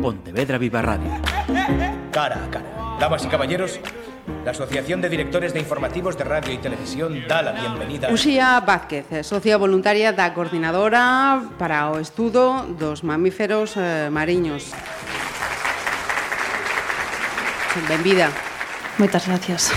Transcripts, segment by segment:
Pontevedra Viva Radio. Cara a cara. Damas y caballeros, la Asociación de Directores de Informativos de Radio y Televisión da la bienvenida. Uxía Vázquez, eh, socia voluntaria da Coordinadora para o Estudo dos Mamíferos eh, Mariños. Benvida. Moitas gracias.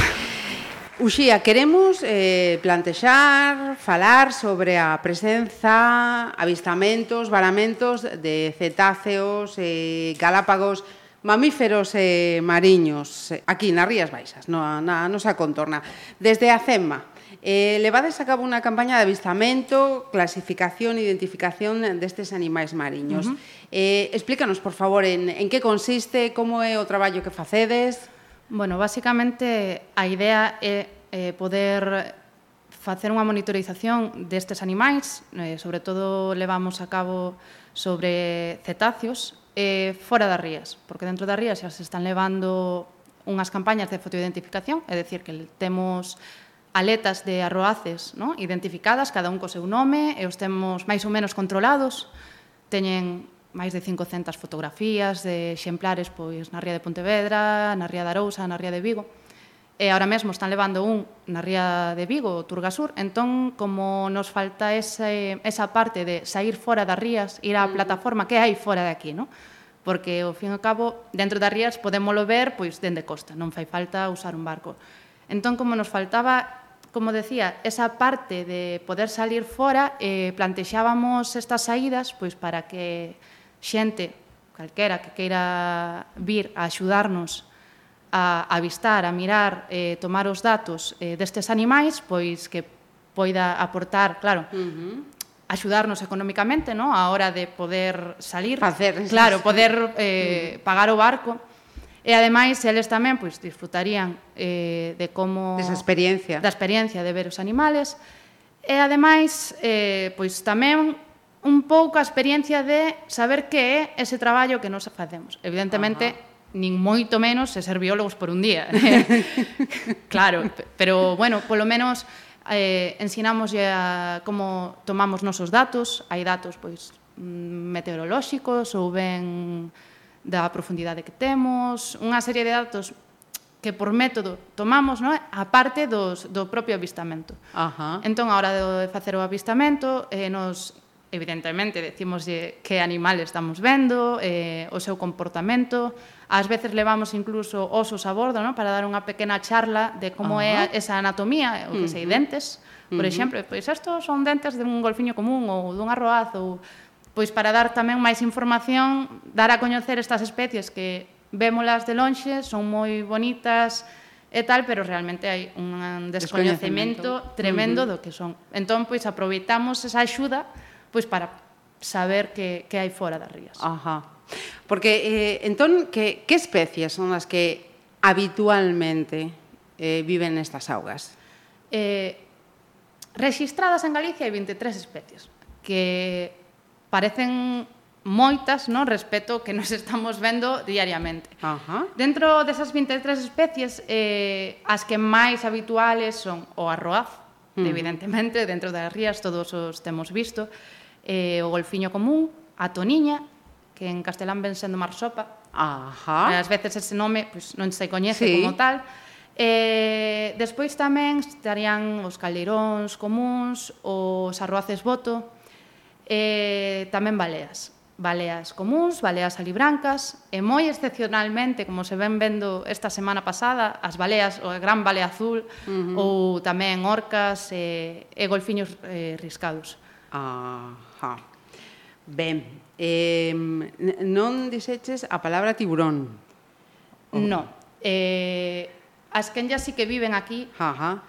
Uxía, queremos eh, plantexar, falar sobre a presenza, avistamentos, varamentos de cetáceos, eh, galápagos, mamíferos e eh, mariños eh, aquí nas Rías Baixas, no, na nosa contorna. Desde a CEMMA, eh, levades a cabo unha campaña de avistamento, clasificación e identificación destes animais mariños. Uh -huh. eh, explícanos, por favor, en, en que consiste, como é o traballo que facedes... Bueno, basicamente a idea é eh, poder facer unha monitorización destes animais, eh, sobre todo levamos a cabo sobre cetáceos, eh, fora das rías, porque dentro das rías xa se están levando unhas campañas de fotoidentificación, é dicir, que temos aletas de arroaces no? identificadas, cada un co seu nome, e os temos máis ou menos controlados, teñen máis de 500 fotografías de exemplares pois na Ría de Pontevedra, na Ría de Arousa, na Ría de Vigo. E ahora mesmo están levando un na Ría de Vigo, Turgasur, entón como nos falta ese, esa parte de sair fora das rías, ir á mm. plataforma que hai fora de aquí, non? Porque, ao fin e ao cabo, dentro das rías podémolo ver pois dende costa, non fai falta usar un barco. Entón, como nos faltaba como decía, esa parte de poder salir fora, eh, plantexábamos estas saídas pois para que xente, calquera que queira vir a axudarnos a avistar, a mirar, eh, tomar os datos eh, destes animais, pois que poida aportar, claro, uh -huh. axudarnos económicamente, no? a hora de poder salir, Facer, claro, poder eh, uh -huh. pagar o barco, E ademais eles tamén pois disfrutarían eh de como desa experiencia, da experiencia de ver os animales. E ademais eh pois tamén un pouco a experiencia de saber que é ese traballo que nos facemos. Evidentemente, Ajá nin moito menos se ser biólogos por un día. claro, pero bueno, polo menos eh, ensinamos a como tomamos nosos datos, hai datos pois mm, meteorolóxicos ou ben da profundidade que temos, unha serie de datos que por método tomamos, non? a parte dos, do propio avistamento. Ajá. Entón, a hora de facer o avistamento, eh, nos evidentemente, decimos que animal estamos vendo, eh, o seu comportamento. Ás veces levamos incluso osos a bordo ¿no? para dar unha pequena charla de como Ajá. é esa anatomía, o que uh -huh. sei, dentes, por uh -huh. exemplo. Pois estos son dentes dun golfiño común ou dun arroaz ou pois para dar tamén máis información, dar a coñecer estas especies que vémolas de lonxe, son moi bonitas, e tal, pero realmente hai un descoñecemento tremendo uh -huh. do que son. Entón, pois, aproveitamos esa axuda pois para saber que, que hai fora das rías. Ajá. Porque, eh, entón, que, que especies son as que habitualmente eh, viven nestas augas? Eh, registradas en Galicia hai 23 especies que parecen moitas, non, respecto que nos estamos vendo diariamente. Ajá. Dentro desas 23 especies, eh, as que máis habituales son o arroaz, uh -huh. evidentemente, dentro das rías todos os temos visto, eh, o golfiño común, a toniña, que en castelán ven sendo marsopa. Ajá. Eh, ás veces ese nome pues, non se coñece sí. como tal. Eh, despois tamén estarían os caldeiróns comuns, os arroaces boto, eh, tamén baleas. Baleas comuns, baleas alibrancas, e moi excepcionalmente, como se ven vendo esta semana pasada, as baleas, o gran balea azul, uh -huh. ou tamén orcas e, e golfiños eh, riscados. Ah. Ja. Ben, eh, non dixeches a palabra tiburón. Oh. No. Eh, as quenllas sí que viven aquí, Ajá.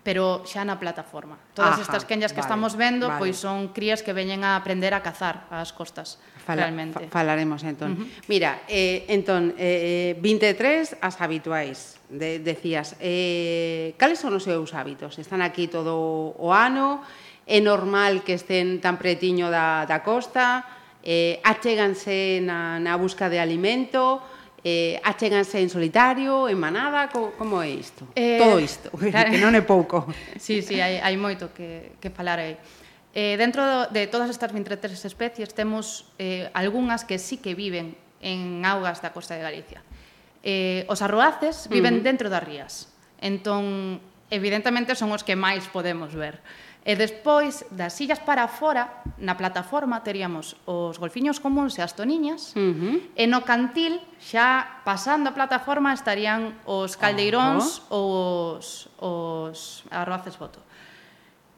pero xa na plataforma. Todas Ajá, estas quenllas que vale, estamos vendo vale. pois son crías que veñen a aprender a cazar ás costas, Fala, realmente. Fa, falaremos entón. Uh -huh. Mira, eh, entón, eh, 23 as habituais, de, decías. Eh, cales son os seus hábitos? Están aquí todo o ano? é normal que estén tan pretiño da, da costa, eh, achéganse na, na busca de alimento, eh, achéganse en solitario, en manada, co, como é isto? Eh, Todo isto, claro. que non é pouco. Sí, sí, hai, hai moito que, que falar aí. Eh, dentro de todas estas 23 especies temos eh, algunhas que sí que viven en augas da costa de Galicia. Eh, os arroaces viven uh -huh. dentro das rías. Entón, evidentemente son os que máis podemos ver. E despois das sillas para fora, na plataforma teríamos os golfiños comuns e as toniñas, uh -huh. e no cantil, xa pasando a plataforma, estarían os caldeiróns uh -huh. ou os, os arroaces boto.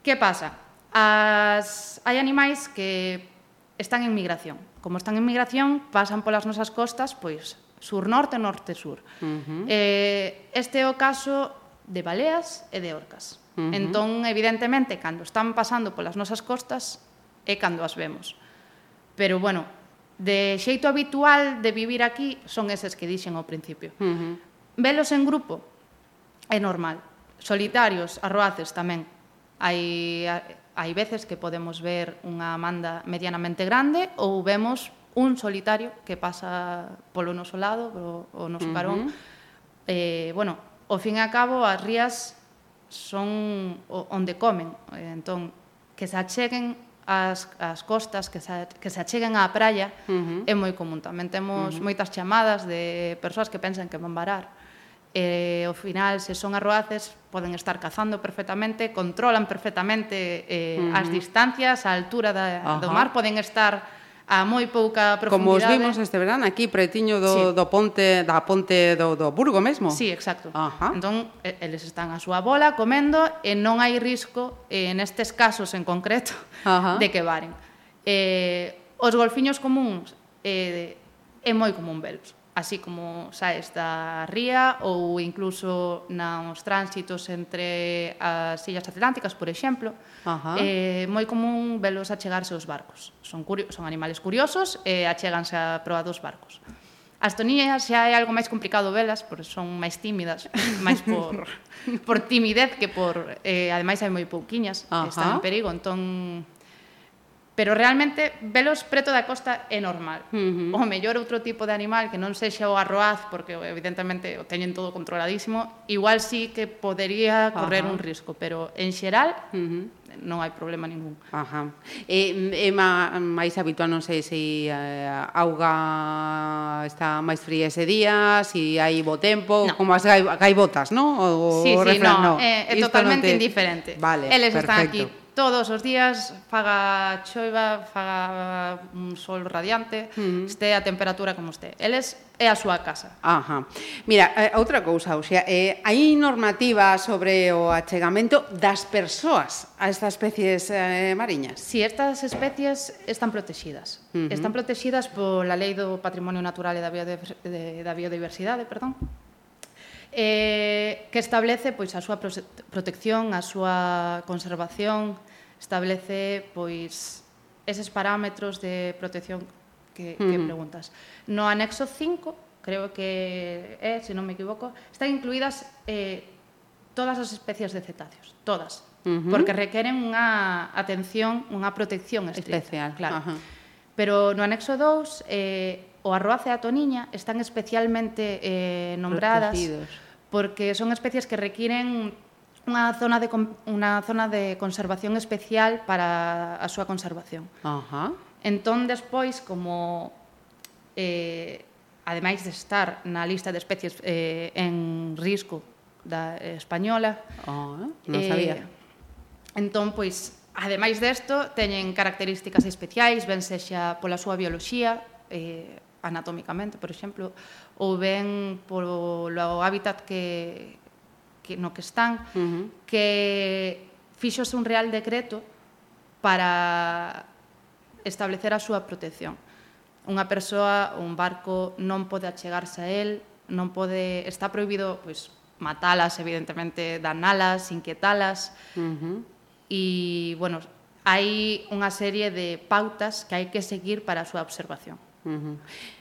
Que pasa? As, hai animais que están en migración. Como están en migración, pasan polas nosas costas, pois, sur-norte, norte-sur. Uh -huh. eh, este é o caso de baleas e de orcas. Uh -huh. Entón, evidentemente, cando están pasando polas nosas costas, é cando as vemos. Pero, bueno, de xeito habitual de vivir aquí son eses que dixen ao principio. Uh -huh. Velos en grupo é normal. Solitarios, arroaces tamén. Hai, hai veces que podemos ver unha manda medianamente grande ou vemos un solitario que pasa polo noso lado, o, o noso carón. Uh -huh. eh, bueno, ao fin e a cabo, as rías son onde comen. Entón, que se acheguen as, as costas, que se, que se acheguen á praia, uh -huh. é moi común. Tamén temos uh -huh. moitas chamadas de persoas que pensan que van varar. E, ao final, se son arroaces, poden estar cazando perfectamente, controlan perfectamente eh, uh -huh. as distancias, a altura da, uh -huh. do mar, poden estar a moi pouca profundidade. Como os vimos este verán aquí pretiño do, sí. do ponte da ponte do, do Burgo mesmo. Sí, exacto. Ajá. Entón, eles están a súa bola comendo e non hai risco eh, nestes casos en concreto Ajá. de que varen. Eh, os golfiños comuns eh, é moi común velos así como saes da ría ou incluso nos tránsitos entre as illas atlánticas, por exemplo, Ajá. é moi común velos achegarse aos barcos. Son, curios, son animales curiosos e achéganse a proa dos barcos. As tonías xa é algo máis complicado velas, porque son máis tímidas, máis por, por timidez que por... Eh, ademais hai moi pouquiñas, Ajá. están en perigo, entón pero realmente velos preto da costa é normal. Uh -huh. O mellor outro tipo de animal que non sexa o arroaz, porque evidentemente o teñen todo controladísimo, igual sí que podería correr Ajá. un risco, pero en xeral uh -huh. non hai problema ningún. Ajá. E, é má, máis habitual, non sei se a auga está máis fría ese día, se si hai bo tempo, no. como as gaibotas, non? O, sí, sí, refrán, no, no. Eh, é, é totalmente no te... indiferente. Vale, Eles perfecto. están aquí todos os días, faga choiva, faga un sol radiante, uh -huh. este a temperatura como este. Eles é a súa casa. Ajá. Mira, eh, outra cousa, o sea, eh, hai normativa sobre o achegamento das persoas a estas especies eh, mariñas? Si, sí, estas especies están protegidas. Uh -huh. Están protegidas pola Lei do Patrimonio Natural e da, Biodiver de, da Biodiversidade, perdón, eh, que establece pois a súa protección, a súa conservación, establece pois eses parámetros de protección que, que preguntas. No anexo 5, creo que é, eh, se non me equivoco, están incluídas eh, todas as especies de cetáceos, todas, uh -huh. porque requeren unha atención, unha protección estricta, especial, claro. Ajá. Pero no anexo 2, eh, o arroace e a toniña están especialmente eh, nombradas Protegidos. porque son especies que requiren unha zona de unha zona de conservación especial para a súa conservación. Ajá. Entón despois como eh ademais de estar na lista de especies eh en risco da eh, española. Ah, oh, non sabía. Eh, entón pois ademais desto teñen características especiais, ben sexa pola súa bioloxía, eh anatómicamente, por exemplo, ou ben polo hábitat que que, no que están, uh -huh. que fixose un real decreto para establecer a súa protección. Unha persoa ou un barco non pode achegarse a él, non pode, está prohibido pois, matalas, evidentemente, danalas, inquietalas. Uh -huh. E, bueno, hai unha serie de pautas que hai que seguir para a súa observación. Uh -huh.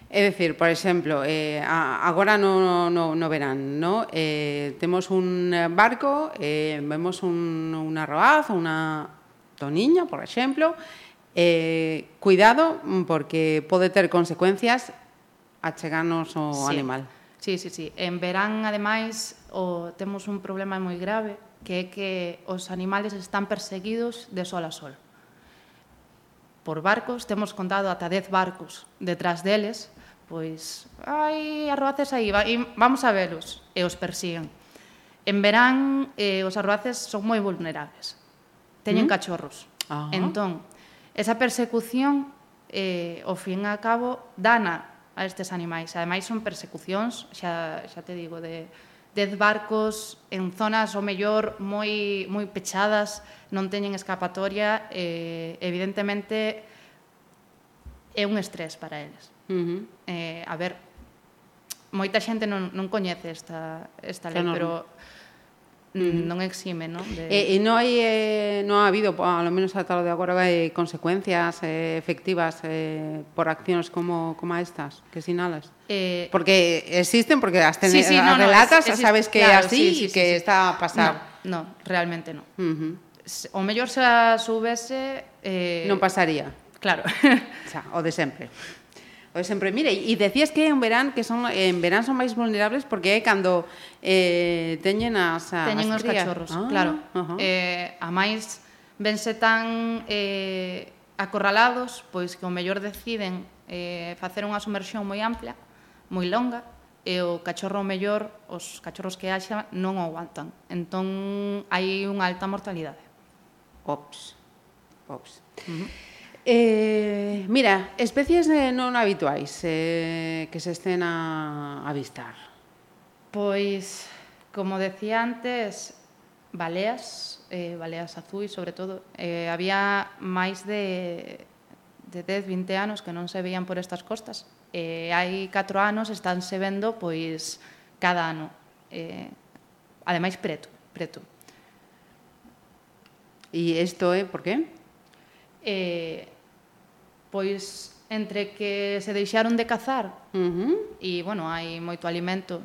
É dicir, por exemplo, eh, agora no, no, no verán, no? Eh, temos un barco, eh, vemos un, unha roaz, unha toniña, por exemplo, eh, cuidado, mm, porque pode ter consecuencias a o sí. animal. Sí, sí, sí. En verán, ademais, o, temos un problema moi grave, que é que os animales están perseguidos de sol a sol. Por barcos, temos contado ata 10 barcos detrás deles, pois, ai, arroaces aí, va, e vamos a velos, e os persiguen. En verán, eh, os arroaces son moi vulnerables, teñen ¿Mm? cachorros. Ajá. Entón, esa persecución, eh, o fin a cabo, dana a estes animais. Ademais, son persecucións, xa, xa te digo, de dez barcos en zonas o mellor moi moi pechadas, non teñen escapatoria, eh, evidentemente é un estrés para eles. Uh -huh. eh, a ver, moita xente non, non coñece esta, esta lei, claro. pero non exime, non? De... E, e non hai, eh, non ha habido, ao menos ata o de agora, eh, consecuencias eh, efectivas eh, por accións como, como estas que sinalas? Eh... Porque existen, porque as, ten, sí, sí, no, relatas, no, es, sabes que claro, así sí, sí, que sí, sí. está a pasar. No, no realmente non. Uh -huh. O mellor se a subese... Eh... Non pasaría. Claro. Xa, o de sempre. O de sempre, mire, e decías que en verán que son en verán son máis vulnerables porque é cando eh teñen as as teñen as os cachorros, ah, claro. Uh -huh. Eh, a máis vense tan eh acorralados, pois que o mellor deciden eh facer unha sumersión moi ampla, moi longa, e o cachorro mellor, os cachorros que haxa non o aguantan. Entón hai unha alta mortalidade. Ops. Ops. Uh -huh. Eh, mira, especies eh, non habituais eh, que se estén a avistar. Pois, como decía antes, baleas, eh, baleas azuis sobre todo, eh, había máis de, de 10, 20 anos que non se veían por estas costas. Eh, hai 4 anos están se vendo pois cada ano. Eh, ademais preto, preto. E isto é eh, por qué? Eh, pois entre que se deixaron de cazar uh -huh. e, bueno, hai moito alimento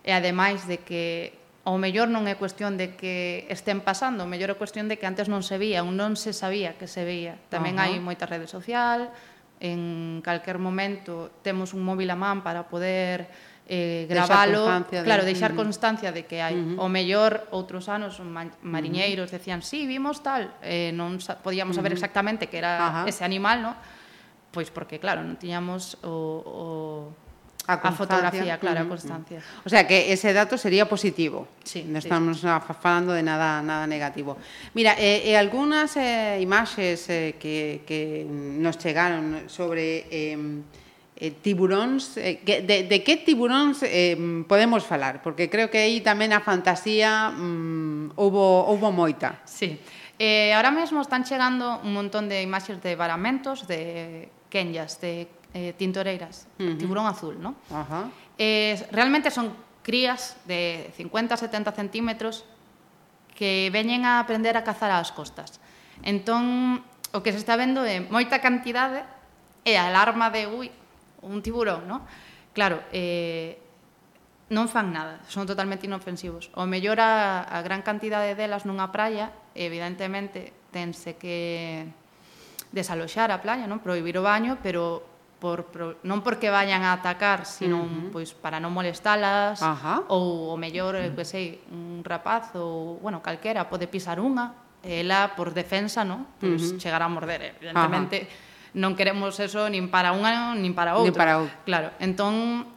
e ademais de que ao mellor non é cuestión de que estén pasando, o mellor é cuestión de que antes non se vía, ou non se sabía que se veía. Tamén uh -huh. hai moita rede social, en calquer momento temos un móvil a man para poder eh, gravalo, claro, deixar constancia de que hai. Uh -huh. O mellor, outros anos, ma mariñeiros decían, sí, vimos tal, eh, non podíamos uh -huh. saber exactamente que era uh -huh. ese animal, no? pois porque claro, non tiñamos o, o a, a fotografía, claro, uh -huh. a constancia. O sea que ese dato sería positivo. Sí, non estamos sí. falando de nada nada negativo. Mira, eh, eh algunhas eh, imaxes eh, que, que nos chegaron sobre eh, eh, tiburóns, eh, que, de, de que tiburóns eh, podemos falar? Porque creo que aí tamén a fantasía mm, houbo, houbo moita. Sí, Eh, ahora mesmo están chegando un montón de imaxes de varamentos de quenllas, de eh, tintoreiras, uh -huh. tiburón azul, ¿no? Uh -huh. eh, realmente son crías de 50, 70 centímetros que veñen a aprender a cazar ás costas. Entón, o que se está vendo é moita cantidade e a alarma de, ui, un tiburón, ¿no? Claro, eh, non fan nada, son totalmente inofensivos. O mellor a, a gran cantidade delas nunha praia, evidentemente, tense que desaloxar a playa, non prohibir o baño, pero por, por non porque vayan a atacar, sino uh -huh. pois para non molestalas Ajá. ou o mellor, uh -huh. que sei, un rapaz ou, bueno, calquera pode pisar unha, ela por defensa, non? Pois uh -huh. chegar a morder, eh. evidentemente. Ajá. Non queremos eso nin para unha nin para outra. Nin para outra. Claro, entón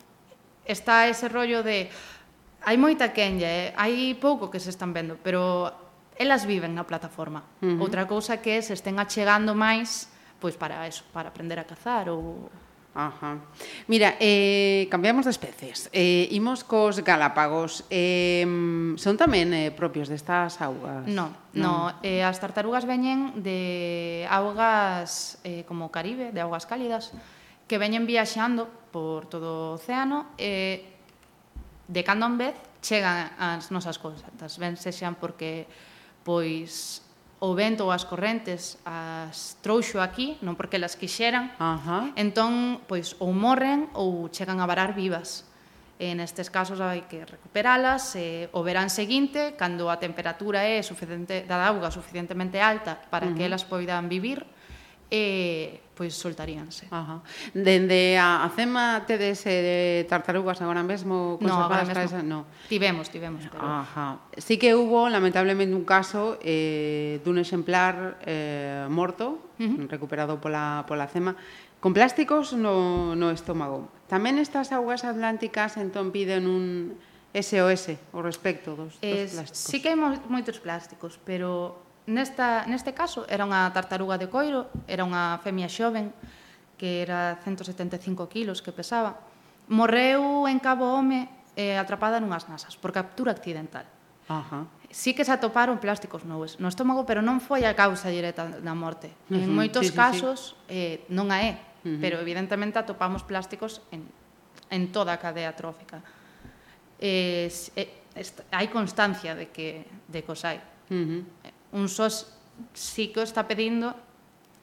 está ese rollo de hai moita quenlla, eh? hai pouco que se están vendo, pero elas viven na plataforma. Uh -huh. Outra cousa que se estén achegando máis pois para eso, para aprender a cazar ou Ajá. Mira, eh, cambiamos de especies. Eh, imos cos galápagos. Eh, son tamén eh, propios destas augas? No, no. no. Eh, as tartarugas veñen de augas eh, como Caribe, de augas cálidas, que veñen viaxando por todo o océano e eh, de cando en vez chegan ás nosas costas. Ben sexan porque pois o vento ou as correntes as trouxo aquí, non porque las quixeran, Ajá. entón, pois, ou morren ou chegan a varar vivas. E nestes casos hai que recuperalas e o verán seguinte, cando a temperatura é suficiente da auga suficientemente alta para uh -huh. que elas poidan vivir, e pois soltaríanse. Ajá. Dende a, a CEMA tedes eh, tartarugas agora mesmo conservadas? No, agora mesmo. No. Tivemos, tivemos. Pero... Ajá. Sí que hubo, lamentablemente, un caso eh, dun exemplar eh, morto, uh -huh. recuperado pola, pola CEMA, con plásticos no, no estómago. Tamén estas augas atlánticas entón piden un SOS o respecto dos, dos es, plásticos. Sí que hai moitos plásticos, pero Nesta, neste caso, era unha tartaruga de coiro, era unha femia xoven, que era 175 kilos que pesaba, morreu en Cabo Home eh, atrapada nunhas nasas por captura accidental. Ajá. Sí que se atoparon plásticos nubes no estómago, pero non foi a causa directa da morte. Uh -huh, en moitos sí, casos sí, sí. Eh, non a é, uh -huh. pero evidentemente atopamos plásticos en, en toda a cadea trófica. Eh, eh, hai constancia de que, de que os hai. Uh eh, -huh un SOS sí que o está pedindo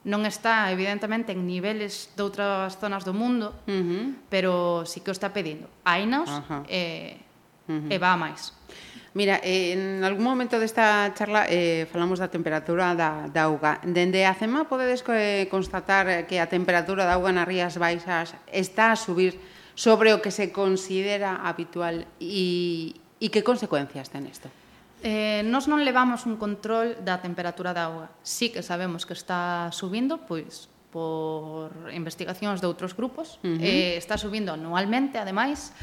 non está evidentemente en niveles de outras zonas do mundo, uh -huh. pero sí que o está pedindo. Ainos uh -huh. e, uh -huh. e va a máis. Mira, eh, en algún momento desta charla eh, falamos da temperatura da, da auga. Dende a CEMA podedes eh, constatar eh, que a temperatura da auga nas Rías Baixas está a subir sobre o que se considera habitual e, e que consecuencias ten isto? Eh, nos non levamos un control da temperatura da auga. Sí que sabemos que está subindo, pois por investigacións de outros grupos, uh -huh. eh, está subindo anualmente, ademais,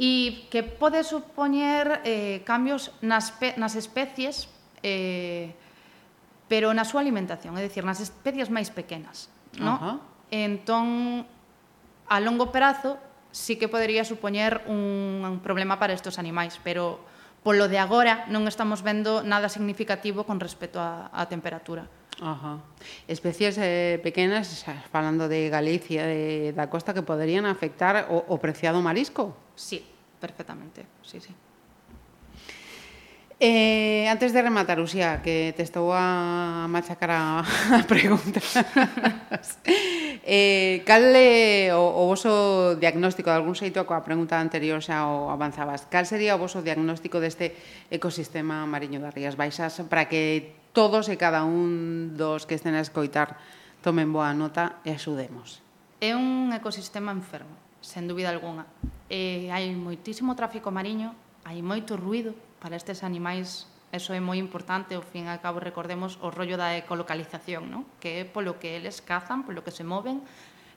e que pode supoñer eh, cambios nas, nas especies, eh, pero na súa alimentación, é dicir, nas especies máis pequenas. No? Uh -huh. Entón, a longo prazo, sí que podería supoñer un, un problema para estos animais, pero Polo de agora non estamos vendo nada significativo con respecto á, á temperatura. Ajá. Especies eh, pequenas, xa, falando de Galicia, de, da costa, que poderían afectar o, o preciado marisco? Sí, perfectamente, sí, sí. Eh, antes de rematar, Uxía, que te estou a machacar a, a preguntas. eh, cal é o, o voso diagnóstico, de algún xeito coa pregunta anterior xa o avanzabas, cal sería o voso diagnóstico deste ecosistema mariño das Rías Baixas para que todos e cada un dos que estén a escoitar tomen boa nota e axudemos? É un ecosistema enfermo, sen dúbida alguna. Eh, hai moitísimo tráfico mariño, hai moito ruido, para estes animais eso é moi importante, ao fin e ao cabo recordemos o rollo da ecolocalización, non? que é polo que eles cazan, polo que se moven,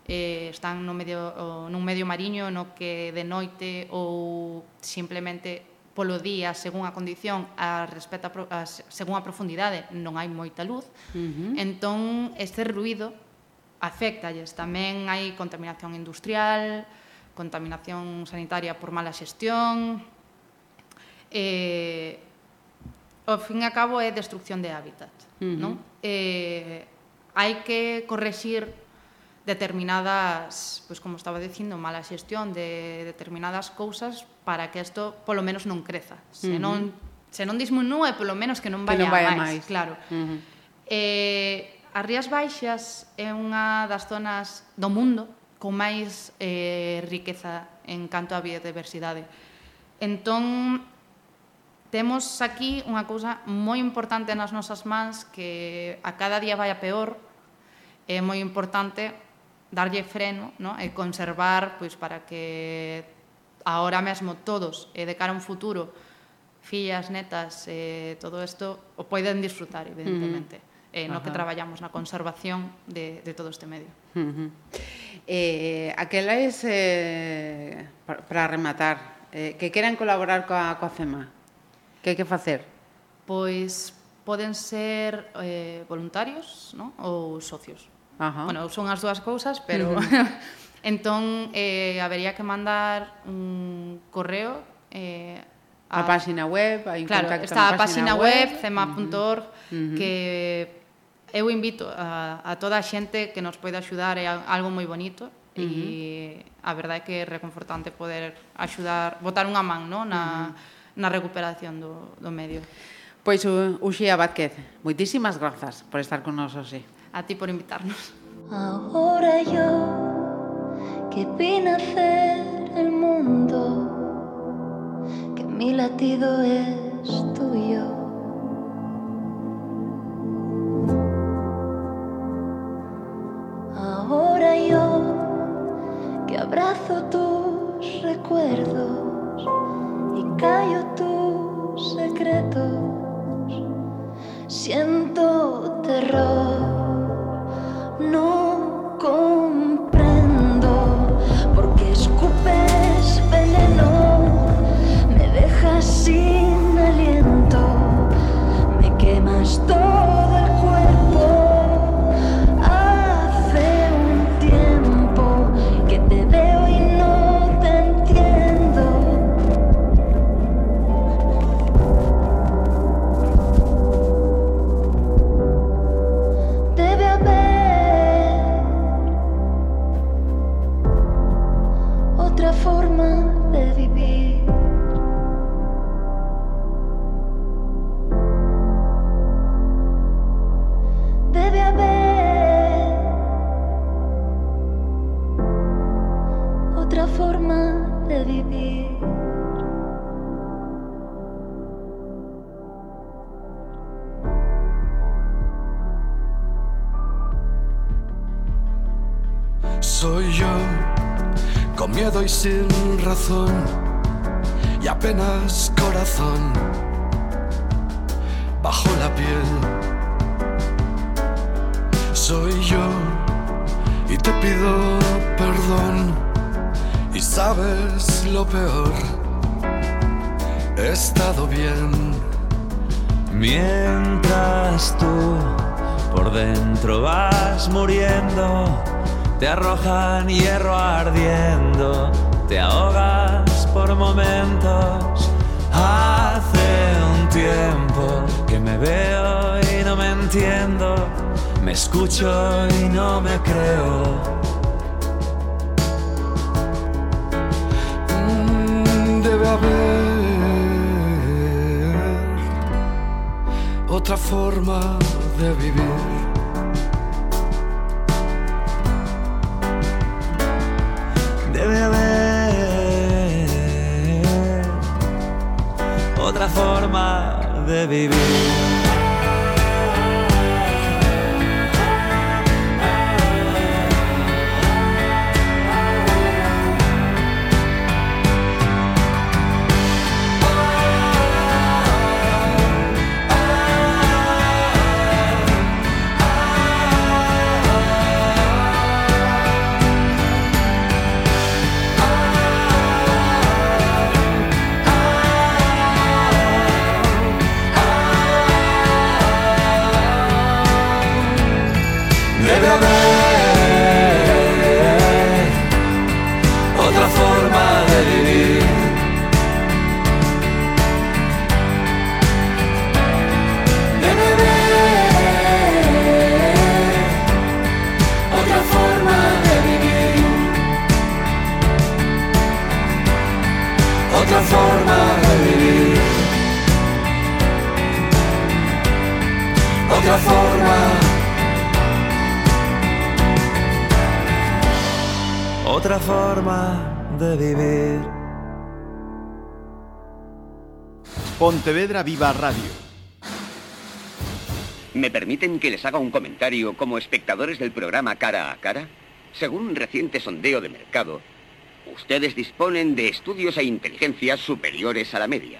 eh, están no medio, nun medio mariño no que de noite ou simplemente polo día, según a condición, a respecto a, a, según a profundidade, non hai moita luz. Uh -huh. Entón, este ruido afectalles. Tamén hai contaminación industrial, contaminación sanitaria por mala xestión, eh, ao fin e a cabo é destrucción de hábitat, uh -huh. non? Eh, hai que corregir determinadas, pois como estaba dicindo, mala xestión de determinadas cousas para que isto polo menos non creza. Se non uh -huh. se non disminúe, polo menos que non vaya, que non vaya máis, máis, claro. Uh -huh. Eh, as Rías Baixas é unha das zonas do mundo con máis eh, riqueza en canto á biodiversidade. Entón, temos aquí unha cousa moi importante nas nosas mans que a cada día vai a peor é moi importante darlle freno no? e conservar pois, para que ahora mesmo todos e de cara a un futuro fillas, netas, eh, todo isto o poden disfrutar, evidentemente. Mm. Eh, no Ajá. que traballamos na conservación de, de todo este medio. Uh -huh. eh, aquela es, eh, para rematar, eh, que queran colaborar coa, coa FEMA, que hai que facer? Pois poden ser eh, voluntarios no? ou socios. Ajá. Bueno, son as dúas cousas, pero... Entón, eh, habería que mandar un correo eh, a, a página web, hai un claro, contacto está a página, web, web cema.org, uh -huh. que eu invito a, a toda a xente que nos poida axudar, é algo moi bonito, uh -huh. e a verdade é que é reconfortante poder axudar, botar unha man, no? Na, uh -huh na recuperación do, do medio. Pois Uxía Vázquez, moitísimas grazas por estar con nos hoxe. A ti por invitarnos. Ahora yo que vi nacer el mundo, que mi latido es tuyo. Ahora yo que abrazo tus recuerdos callo tus secretos, siento terror, no comprendo porque escupes veneno, me dejas sin aliento, me quemas todo. Y sin razón. Y apenas corazón. Bajo la piel. Soy yo. Y te pido perdón. Y sabes lo peor, he estado bien. Mientras tú por dentro vas muriendo te arrojan hierro ardiendo, te ahogas por momentos. Hace un tiempo que me veo y no me entiendo, me escucho y no me creo. Mm, debe haber otra forma de vivir. forma de vivir. Forma de vivir. Pontevedra Viva Radio. ¿Me permiten que les haga un comentario como espectadores del programa Cara a Cara? Según un reciente sondeo de mercado, ustedes disponen de estudios e inteligencias superiores a la media.